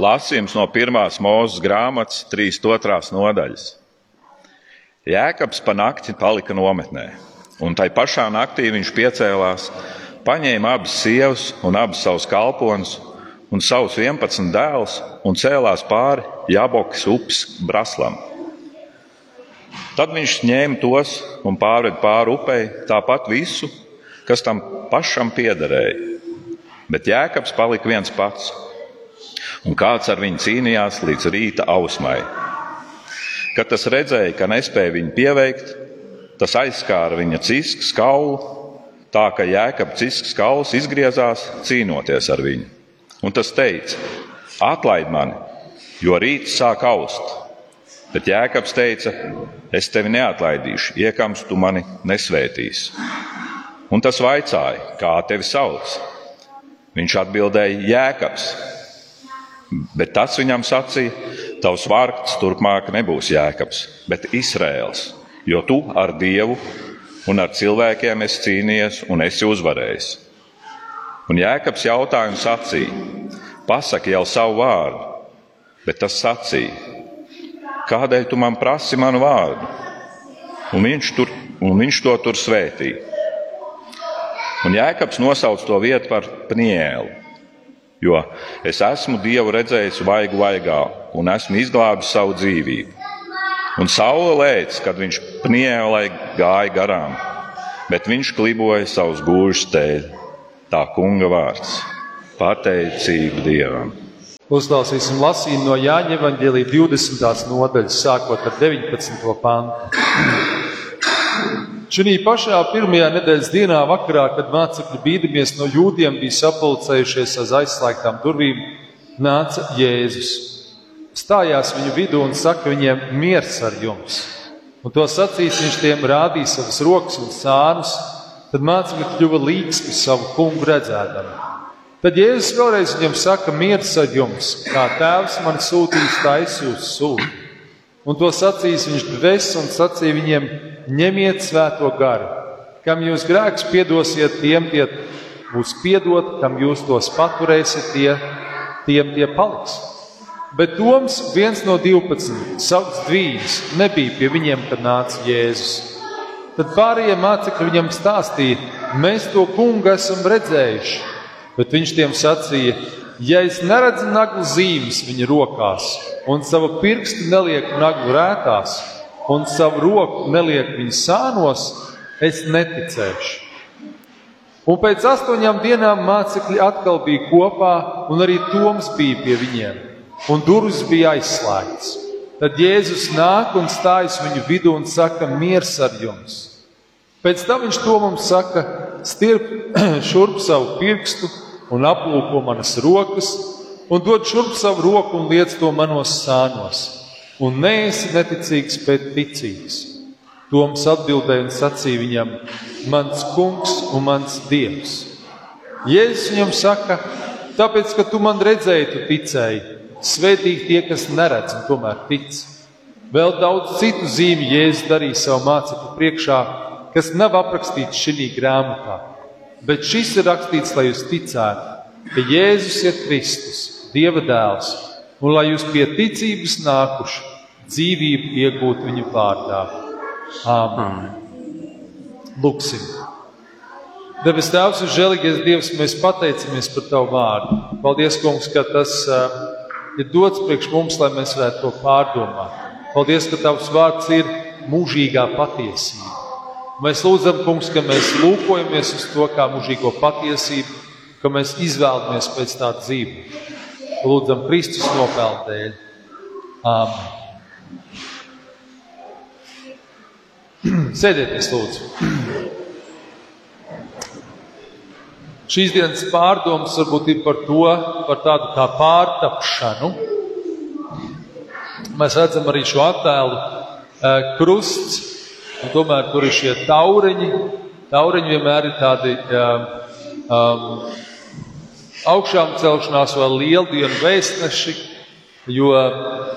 Lasījums no pirmās mūzes grāmatas, 3.2. nodaļas. Jēkabs pa nakti palika nometnē, un tai pašā naktī viņš piecēlās, paņēma abas sievas un abus savus kalponus un savus 11 dēlus un cēlās pāri Jābokas upes braslam. Tad viņš ņēma tos un pārveda pāri upei tāpat visu, kas tam pašam piederēja. Bet Jēkabs palika viens pats un kāds ar viņu cīnījās līdz rīta ausmai. Kad tas redzēja, ka nespēja viņu pieveikt, tas aizskāra viņa cisku skaulu, tā ka jēkab cisks skauls izgriezās cīnoties ar viņu. Un tas teica: Atlaid mani, jo rīts sāk aust. Bet Jēkabs teica: Es tevi neatlaidīšu, iekams tu mani nesvētīsi. Un tas vaicāja, kā tevi sauc? Viņš atbildēja: Jēkabs. Bet tas viņam sacīja: Tavs vārds turpmāk nebūs jēkabs, bet Izraels, jo tu ar Dievu un ar cilvēkiem esi cīnījies un esi uzvarējis. Un Jēkabs jautāja un sacīja: Pasaki jau savu vārdu, bet tas sacīja: Kādēļ tu man prasi manu vārdu? Un viņš, tur, un viņš to tur svētīja. Un Jēkabs nosauc to vietu par Pnielu jo es esmu Dievu redzējis vaigu vaigā un esmu izglābis savu dzīvību. Un saule lēc, kad viņš pnielai gāja garām, bet viņš kliboja savus gūžus dēļ. Tā kunga vārds - pateicība Dievam. Uzklausīsim lasījumu no Jāņa Evangelija 20. nodaļas, sākot ar 19. pantu. Šī pašā pirmajā nedēļas dienā, vakarā, kad mācekļi bīdamies no jūdiem, bija sapulcējušies aiz aizslēgtām durvīm, nāca Jēzus. Stājās viņu vidū un saka viņiem: Miers ar jums! Un to sacīs viņš tiem rādīja savas rokas un sānus, tad mācekļi kļuva līdzīgi savu kungu redzēdami. Tad Jēzus vēlreiz viņam saka: Miers ar jums! Kā tēvs man sūtīs, jūs sūtu. Un to sacīs viņš dvēs un sacīja viņiem: ņemiet svēto garu. Kam jūs grēkus piedosiet, tiem tie būs piedot, kam jūs tos paturēsiet, tie, tiem tie paliks. Bet Toms, viens no 12, savs dvīņas, nebija pie viņiem, kad nāca Jēzus. Tad pārējie mācekļi viņam stāstīja, mēs to kungu esam redzējuši. Bet viņš tiem sacīja, ja es neredzu naglu zīmes viņa rokās un savu pirkstu nelieku naglu rētās, un savu roku neliek viņa sānos, es neticēšu. Un pēc astoņām dienām mācekļi atkal bija kopā, un arī Toms bija pie viņiem, un durvis bija aizslēgts. Tad Jēzus nāk un stājas viņu vidū un saka: Miers ar jums! Pēc tam viņš to mums saka: Stirp šurp savu pirkstu un aplūko manas rokas, un dod šurp savu roku un liec to manos sānos un neesi neticīgs, bet ticīgs. Toms atbildēja un sacīja viņam: Mans kungs un mans dievs. Jēzus viņam saka, tāpēc, ka tu man redzēji, tu ticēji, svētīgi tie, kas neredz un tomēr tic. Vēl daudz citu zīmju Jēzus darīja savu mācekļu priekšā, kas nav aprakstīts šajā grāmatā. Bet šis ir rakstīts, lai jūs ticētu, ka Jēzus ir Kristus, Dieva dēls, un lai jūs pie ticības nākuši dzīvību iegūt viņa vārdā. Āmen! Lūksim! Debes Tēvs un Žēlīgais Dievs, mēs pateicamies par Tavu vārdu. Paldies, Kungs, ka tas uh, ir dots priekš mums, lai mēs varētu to pārdomāt. Paldies, ka Tavs vārds ir mūžīgā patiesība. Mēs lūdzam, Kungs, ka mēs lūkojamies uz to kā mūžīgo patiesību, ka mēs izvēlamies pēc tā dzīvi. Lūdzam, Kristus nopelnu dēļ. Āmen! Sēdieties, lūdzu. Šīs dienas pārdomas varbūt ir par to, par tādu kā pārtapšanu. Mēs redzam arī šo attēlu eh, krusts, un tomēr tur ir šie taureņi. Taureņi vienmēr ir tādi um, um, augšām celšanās vai lieldienu vēstneši, jo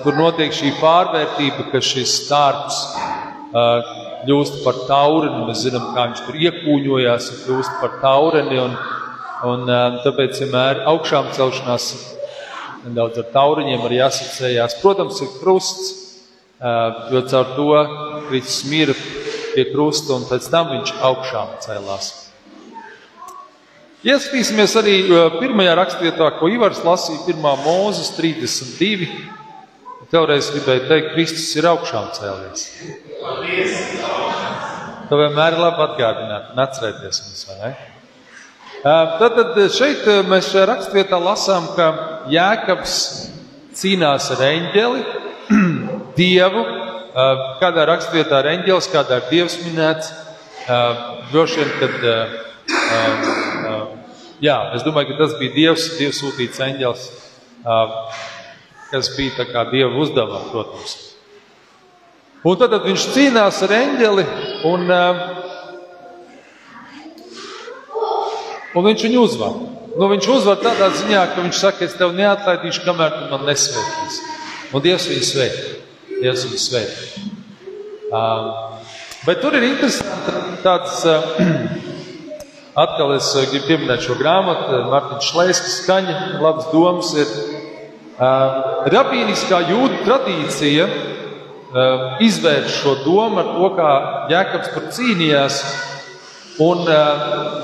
tur notiek šī pārvērtība, ka šis stārps kļūst par taureni. Mēs zinām, kā viņš tur iekūņojās un kļūst par taureni. Un, un, tāpēc vienmēr augšām celšanās nedaudz ar tauriņiem arī asociējās. Protams, ir krusts, jo caur to Kristus mīra pie krusta un pēc tam viņš augšām cēlās. Ieskatīsimies arī pirmajā rakstvietā, ko Ivars lasīja, 1. mūzes 32. Tevreiz gribēju teikt, Kristus ir augšām cēlies. Tev vienmēr ir labi atgādināt un atcerēties mums, vai ne? Tad, tad šeit mēs šajā rakstvietā lasām, ka Jēkabs cīnās ar eņģeli, dievu. Kādā rakstvietā ir eņģelis, kādā ir dievs minēts. Droši vien, kad. Jā, es domāju, ka tas bija dievs, dievs sūtīts eņģelis, kas bija tā kā dieva uzdevuma, protams. Un tad, tad viņš cīnās ar eņģeli un un viņš viņu uzvar. Nu, viņš uzvar tādā ziņā, ka viņš saka, es tev neatlaidīšu, kamēr tu man nesvētīsi. Un Dievs viņu svētī. Dievs viņu svētī. Um, bet tur ir interesanti tāds, uh, atkal es uh, gribu pieminēt šo grāmatu, uh, Mārtiņš Šlēskis skaņa, labas domas ir. Uh, rabīniskā jūda tradīcija izvērš šo domu ar to, kā Jēkabs tur cīnījās Un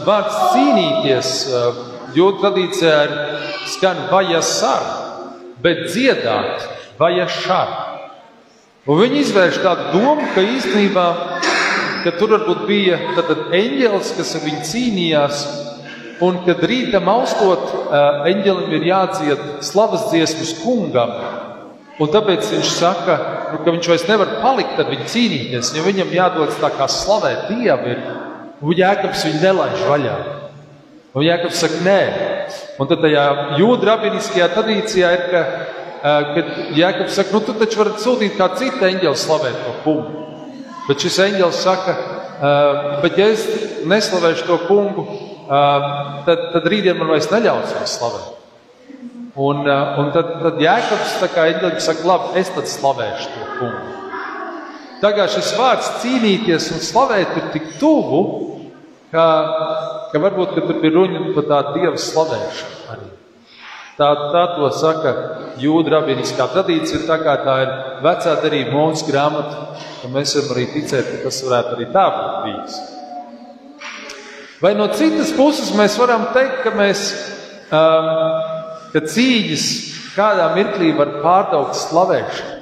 vārds cīnīties, jūtu tradīcijā ir skan vajasar, bet dziedāt vajašar. Un viņi izvērš tādu domu, ka īstenībā, ka tur varbūt bija eņģelis, kas ar viņu cīnījās, un kad rītam austot, uh, eņģelim ir jādzied slavas dziesmas kungam. Un tāpēc viņš saka, nu, ka viņš vairs nevar palikt ar viņu cīnīties, jo viņam jādodas tā kā slavēt Dievu. Un Jēkabs viņu nelaiž vaļā. Un Jēkabs saka, nē. Un tad tajā jūdu rabiniskajā tradīcijā ir, ka, kad Jēkabs saka, nu tu taču vari sūtīt kā citu eņģeli slavēt to kungu. Bet šis eņģelis saka, bet ja es neslavēšu to kungu, tad, tad rītdien man vairs neļaus viņu slavēt. Un, un tad, tad Jēkabs tā kā eņģelis saka, labi, es tad slavēšu to kungu. Tagad šis vārds cīnīties un slavēt ir tik tuvu, ka, ka varbūt ka tur bija runa par tādu dievu slavēšanu. Arī. Tā, tā to saka jūda rabiniskā tradīcija, tā kā tā ir vecā darījuma mūža grāmata, ka mēs varam arī ticēt, ka tas varētu arī tā būt bijis. Vai no citas puses mēs varam teikt, ka, mēs, um, ka cīņas kādā mirklī var pārdaugt slavēšanu?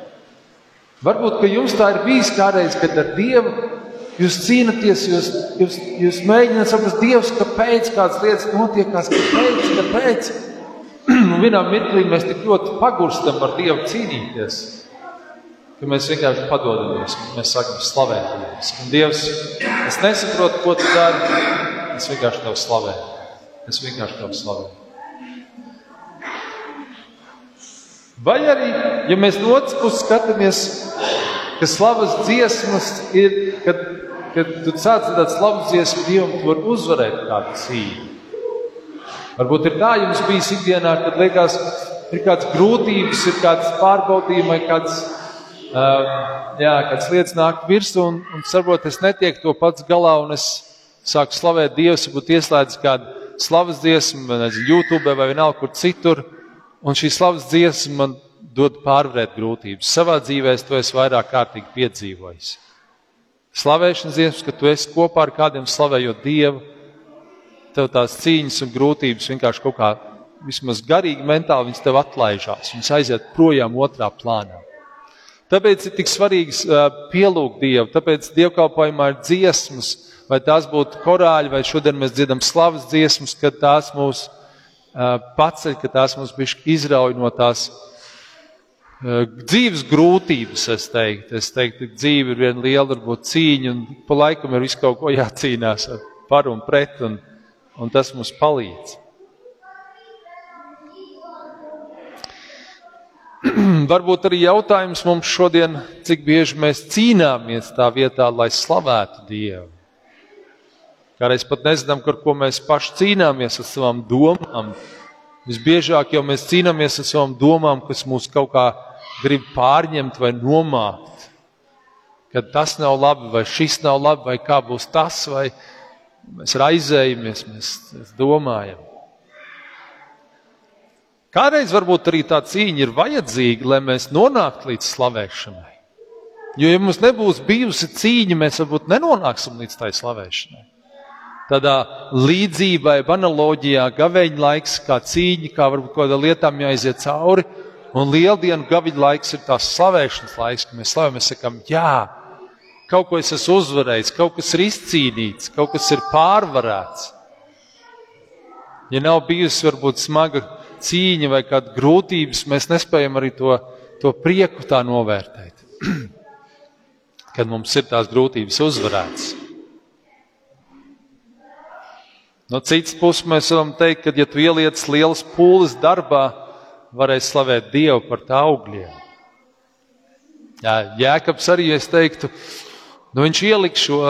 Varbūt, ka jums tā ir bijis kādreiz, kad ar Dievu Jūs cīnāties, jūs, jūs, jūs mēģināt saprast, Dievs, kāpēc kādas lietas notiekās, kāpēc, kāpēc. Vienā mirklī mēs tik ļoti pagurstam ar Dievu cīnīties, ka mēs vienkārši padodamies, mēs sākam slavēt Dievu. Un Dievs, es nesaprotu, ko tu dari, es vienkārši tev slavēju. Es vienkārši tev slavēju. Vai arī, ja mēs no otras puses skatāmies, ka slavas dziesmas ir, kad kad tu sāc dzirdēt slavas dziesmu Dievam, tu vari uzvarēt kādu cīņu. Varbūt ir tā jums bijis ikdienā, kad liekas, ir kādas grūtības, ir kādas pārbaudījumi, kādas, uh, jā, kādas lietas nāk virsū, un, un varbūt es netieku to pats galā, un es sāku slavēt Dievu, varbūt ieslēdzu kādu slavas dziesmu, vai YouTube vai vienalga kur citur, un šī slavas dziesma man dod pārvarēt grūtības. Savā dzīvē es to esmu vairāk kārtīgi piedzīvojis. Slavēšanas dziesmas, ka tu esi kopā ar kādiem slavējot Dievu, tev tās cīņas un grūtības vienkārši kaut kā vismaz garīgi, mentāli viņas tev atlaižās, viņas aiziet projām otrā plānā. Tāpēc ir tik svarīgi pielūgt Dievu, tāpēc dievkalpojumā ir dziesmas, vai tās būtu korāļi, vai šodien mēs dziedam slavas dziesmas, kad tās mūs paceļ, ka tās mūs izrauj no tās dzīves grūtības, es teiktu. Es teiktu, ka dzīve ir viena liela varbūt, cīņa, un pa laikam ir visu kaut ko jācīnās par un pret, un, un tas mums palīdz. Varbūt arī jautājums mums šodien, cik bieži mēs cīnāmies tā vietā, lai slavētu Dievu. Kādreiz pat nezinām, ar ko mēs paši cīnāmies ar savām domām. Visbiežāk jau mēs cīnāmies ar savām domām, kas mūs kaut kādā grib pārņemt vai nomākt. Kad tas nav labi, vai šis nav labi, vai kā būs tas, vai mēs raizējamies, mēs, domājam. Kādreiz varbūt arī tā cīņa ir vajadzīga, lai mēs nonāktu līdz slavēšanai. Jo, ja mums nebūs bijusi cīņa, mēs varbūt nenonāksim līdz tai slavēšanai. Tādā līdzībā, analoģijā, gaveņa laiks, kā cīņa, kā varbūt kādām lietām jāiziet cauri, un lieldienu gaveņa laiks ir tās slavēšanas laiks, kad mēs slavējam, mēs sakām, jā, kaut ko es esmu uzvarējis, kaut kas ir izcīnīts, kaut kas ir pārvarēts. Ja nav bijusi varbūt smaga cīņa vai kāda grūtības, mēs nespējam arī to, to prieku tā novērtēt. Kad mums ir tās grūtības uzvarētas. No citas puses, mēs varam teikt, ka, ja tu ieliec lielas pūles darbā, varēs slavēt Dievu par tā augļiem. Jā, Jēkabs arī, es teiktu, nu viņš ielika šo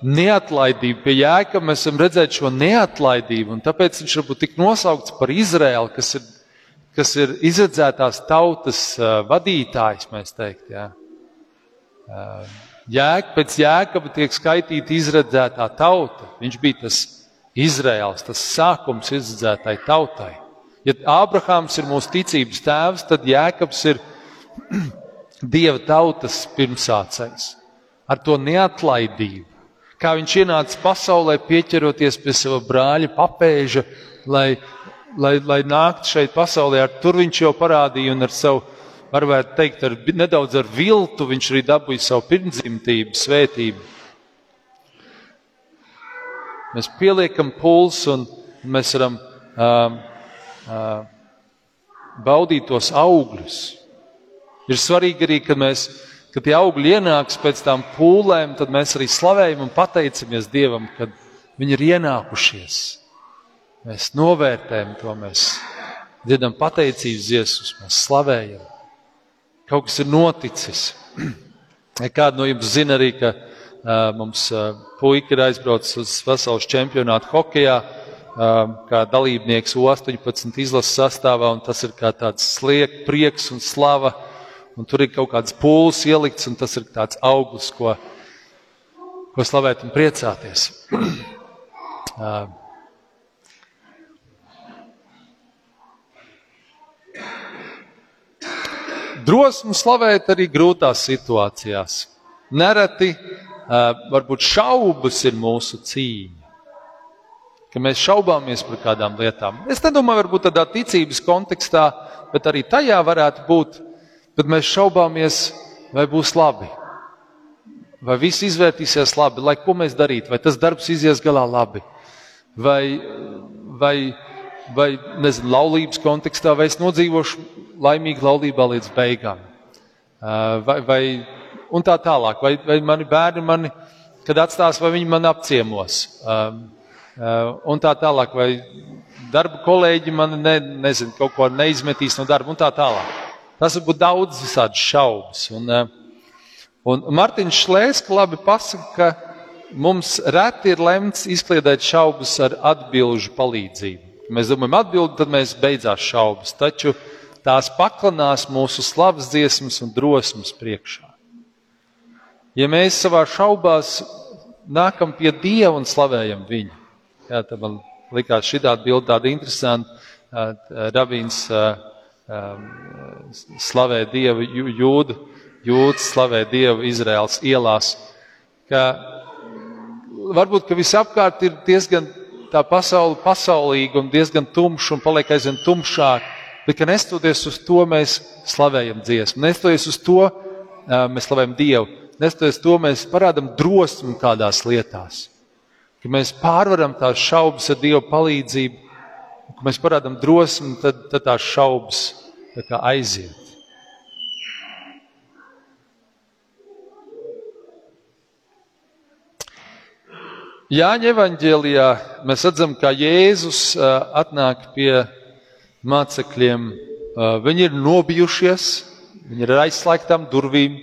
neatlaidību. Pie jēga mēs esam redzējuši šo neatlaidību, un tāpēc viņš varbūt tik nosaukts par Izraēlu, kas ir, kas ir izredzētās tautas uh, vadītājs, mēs teikt. Jā. Uh, jēga, pēc jēkaba tiek skaitīta izredzētā tauta. Viņš bija tas Izraēls, tas sākums izredzētai tautai. Ja Ābrahāms ir mūsu ticības tēvs, tad Jēkabs ir Dieva tautas pirmsācējs ar to neatlaidību kā viņš ienāca pasaulē, pieķeroties pie sava brāļa papēža, lai, lai, lai nāktu šeit pasaulē. Ar tur viņš jau parādīja un ar savu, varētu teikt, ar, nedaudz ar viltu viņš arī dabūja savu pirmdzimtību, svētību. Mēs pieliekam pulsu un mēs varam uh, uh, baudīt tos augļus. Ir svarīgi arī, ka mēs kad tie augļi ienāks pēc tam pūlēm, tad mēs arī slavējam un pateicamies Dievam, kad viņi ir ienākušies. Mēs novērtējam to, mēs dzirdam pateicības Jēzus, mēs slavējam. Kaut kas ir noticis. Kāda no jums zina arī, ka uh, mums uh, puika ir aizbraucis uz pasaules čempionātu hokejā, uh, kā dalībnieks 18 izlases sastāvā, un tas ir kā tāds sliek, prieks un slava un tur ir kaut kāds pūlis ielikts, un tas ir tāds auglis, ko, ko slavēt un priecāties. Drosmu slavēt arī grūtās situācijās. Nereti varbūt šaubas ir mūsu cīņa. Ka mēs šaubāmies par kādām lietām. Es nedomāju, varbūt tādā ticības kontekstā, bet arī tajā varētu būt Tad mēs šaubāmies, vai būs labi. Vai viss izvērtīsies labi, lai ko mēs darītu, vai tas darbs izies galā labi, vai, vai, vai nezinu, laulības kontekstā, vai es nodzīvošu laimīgi laulībā līdz beigām. Vai, vai, un tā tālāk, vai, vai mani bērni mani, kad atstās, vai viņi mani apciemos. Un tā tālāk, vai darba kolēģi mani ne, nezinu, kaut ko neizmetīs no darba, un tā tālāk. Tas var būt daudz visādi šaubas. Un, eh, un Mārtiņš Šlēska labi pasaka, ka mums reti ir lemts izkliedēt šaubas ar atbilžu palīdzību. Mēs domājam atbildi, tad mēs beidzās šaubas. Taču tās paklanās mūsu slavas dziesmas un drosmas priekšā. Ja mēs savā šaubās nākam pie Dieva un slavējam viņu, jā, tad man likās šī tāda bilde tāda interesanta. Rabīns um, slavē Dievu, jūdu, jūdas slavē Dievu Izraels ielās. Ka varbūt, ka visapkārt ir diezgan tā pasaule pasaulīga un diezgan tumša un paliek aizvien tumšāk, bet, ka nestoties uz to, mēs slavējam dziesmu. Nestoties uz to, mēs slavējam Dievu. Nestoties to, mēs parādam drosmi kādās lietās. Ka mēs pārvaram tās šaubas ar Dieva palīdzību, ka mēs parādam drosmi, tad, tad tās šaubas aiziet. Jāņa evanģēlijā mēs redzam, kā Jēzus atnāk pie mācekļiem. Viņi ir nobijušies, viņi ir aizslēgtām durvīm.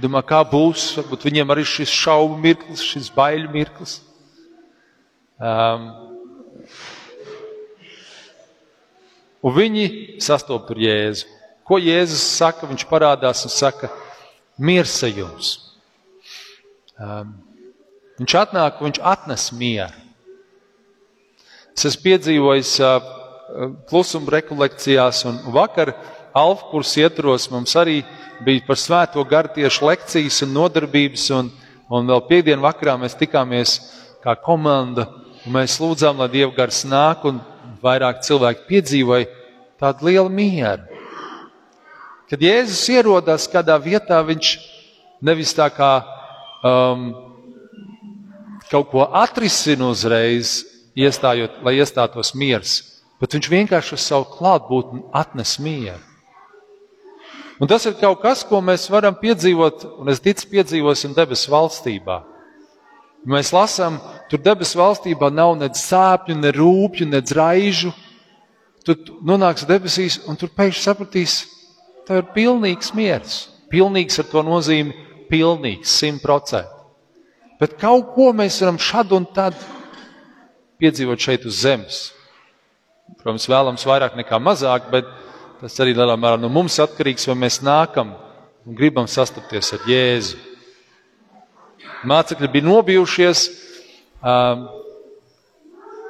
Domā, kā būs? Varbūt viņiem arī šis šaubu mirklis, šis baiļu mirklis. Um, Un viņi sastopas tur Jēzu. Ko Jēzus saka? Viņš parādās un saka, miers jums. Um, viņš atnāk, viņš atnes mieru. Es esmu piedzīvojis uh, klusuma rekolekcijās, un vakar Alfa kursa ietvaros mums arī bija par svēto garu tieši lekcijas un nodarbības, un, un vēl piekdienu vakarā mēs tikāmies kā komanda, un mēs lūdzām, lai Dieva gars nāk, un vairāk cilvēki piedzīvoja tādu lielu mieru. Kad Jēzus ierodas kādā vietā, viņš nevis tā kā um, kaut ko atrisina uzreiz, iestājot, lai iestātos miers, bet viņš vienkārši uz savu klātbūtni atnes mieru. Un tas ir kaut kas, ko mēs varam piedzīvot, un es ticu, piedzīvosim debesu valstībā. Mēs lasām, tur debesu valstībā nav ne sāpju, ne rūpju, ne raižu. Tu nonāksi debesīs, un tur pēkšņi sapratīs, tev ir pilnīgs miers. Pilnīgs ar to nozīmi pilnīgs, simt procenti. Bet kaut ko mēs varam šad un tad piedzīvot šeit uz zemes. Protams, vēlams vairāk nekā mazāk, bet Tas arī lielā mērā no mums atkarīgs, vai mēs nākam un gribam sastapties ar Jēzu. Mācekļi bija nobijušies, um,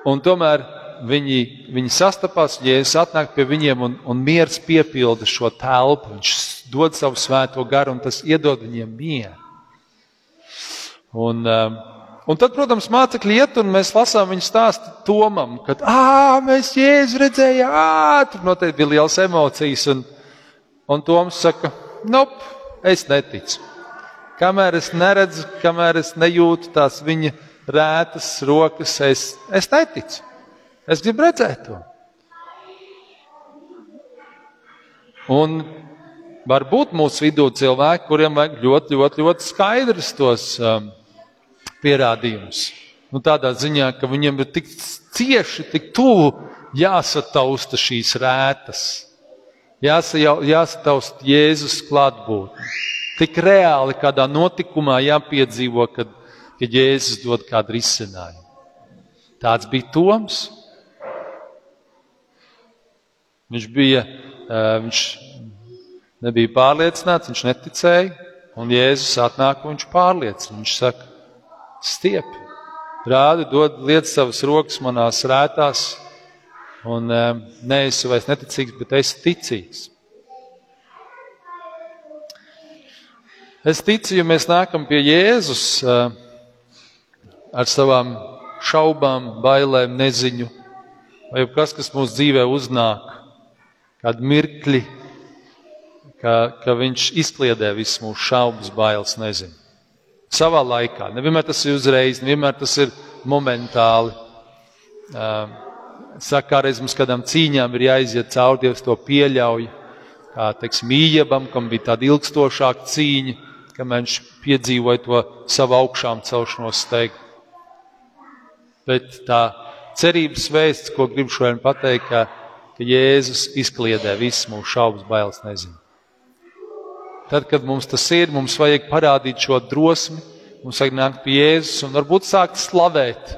un tomēr viņi, viņi sastapās, Jēzus atnāk pie viņiem, un, un miers piepilda šo telpu. Viņš dod savu svēto garu, un tas iedod viņiem mieru. Un, um, Un tad, protams, mācekļi iet un mēs lasām viņu stāstu Tomam, kad, mēs jēzu redzējām, ah, tur noteikti bija liels emocijas. Un, un Toms saka, nop, es neticu. Kamēr es neredzu, kamēr es nejūtu tās viņa rētas rokas, es, es neticu. Es gribu redzēt to. Un var būt mūsu vidū cilvēki, kuriem vajag ļoti, ļoti, ļoti skaidrs tos um, pierādījums. Nu, tādā ziņā, ka viņam ir tik cieši, tik tuvu jāsatausta šīs rētas, jāsatausta Jēzus klātbūtne. Tik reāli kādā notikumā jāpiedzīvo, kad, kad Jēzus dod kādu risinājumu. Tāds bija Toms. Viņš bija, viņš nebija pārliecināts, viņš neticēja, un Jēzus atnāk un viņš pārliecina. Viņš saka, stiepi. Rādi, dod lietas savas rokas manās rētās, un e, neesi vairs neticīgs, bet esi ticīgs. Es ticu, ja mēs nākam pie Jēzus ar savām šaubām, bailēm, neziņu, vai kas, kas mūsu dzīvē uznāk, kādi mirkļi, ka, ka viņš izkliedē visas mūsu šaubas, bailes, nezinu savā laikā. Nevienmēr tas ir uzreiz, nevienmēr tas ir momentāli. Saka, kādreiz mums kādām cīņām ir jāiziet cauri, Dievs to pieļauj. Kā, teiksim, Ījabam, kam bija tāda ilgstošāka cīņa, kamēr viņš piedzīvoja to savu augšām celšanos steigtu. Bet tā cerības vēsts, ko gribu šodien pateikt, ka, ka Jēzus izkliedē visas mūsu šaubas, bailes, nezinu. Tad, kad mums tas ir, mums vajag parādīt šo drosmi, mums vajag nākt pie Jēzus un varbūt sākt slavēt.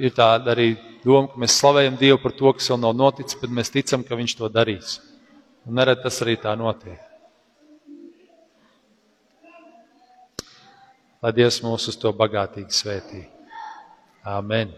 Ir tāda arī doma, ka mēs slavējam Dievu par to, kas vēl nav noticis, bet mēs ticam, ka Viņš to darīs. Un nerad tas arī tā notiek. Lai Dievs mūs uz to bagātīgi svētī. Āmen!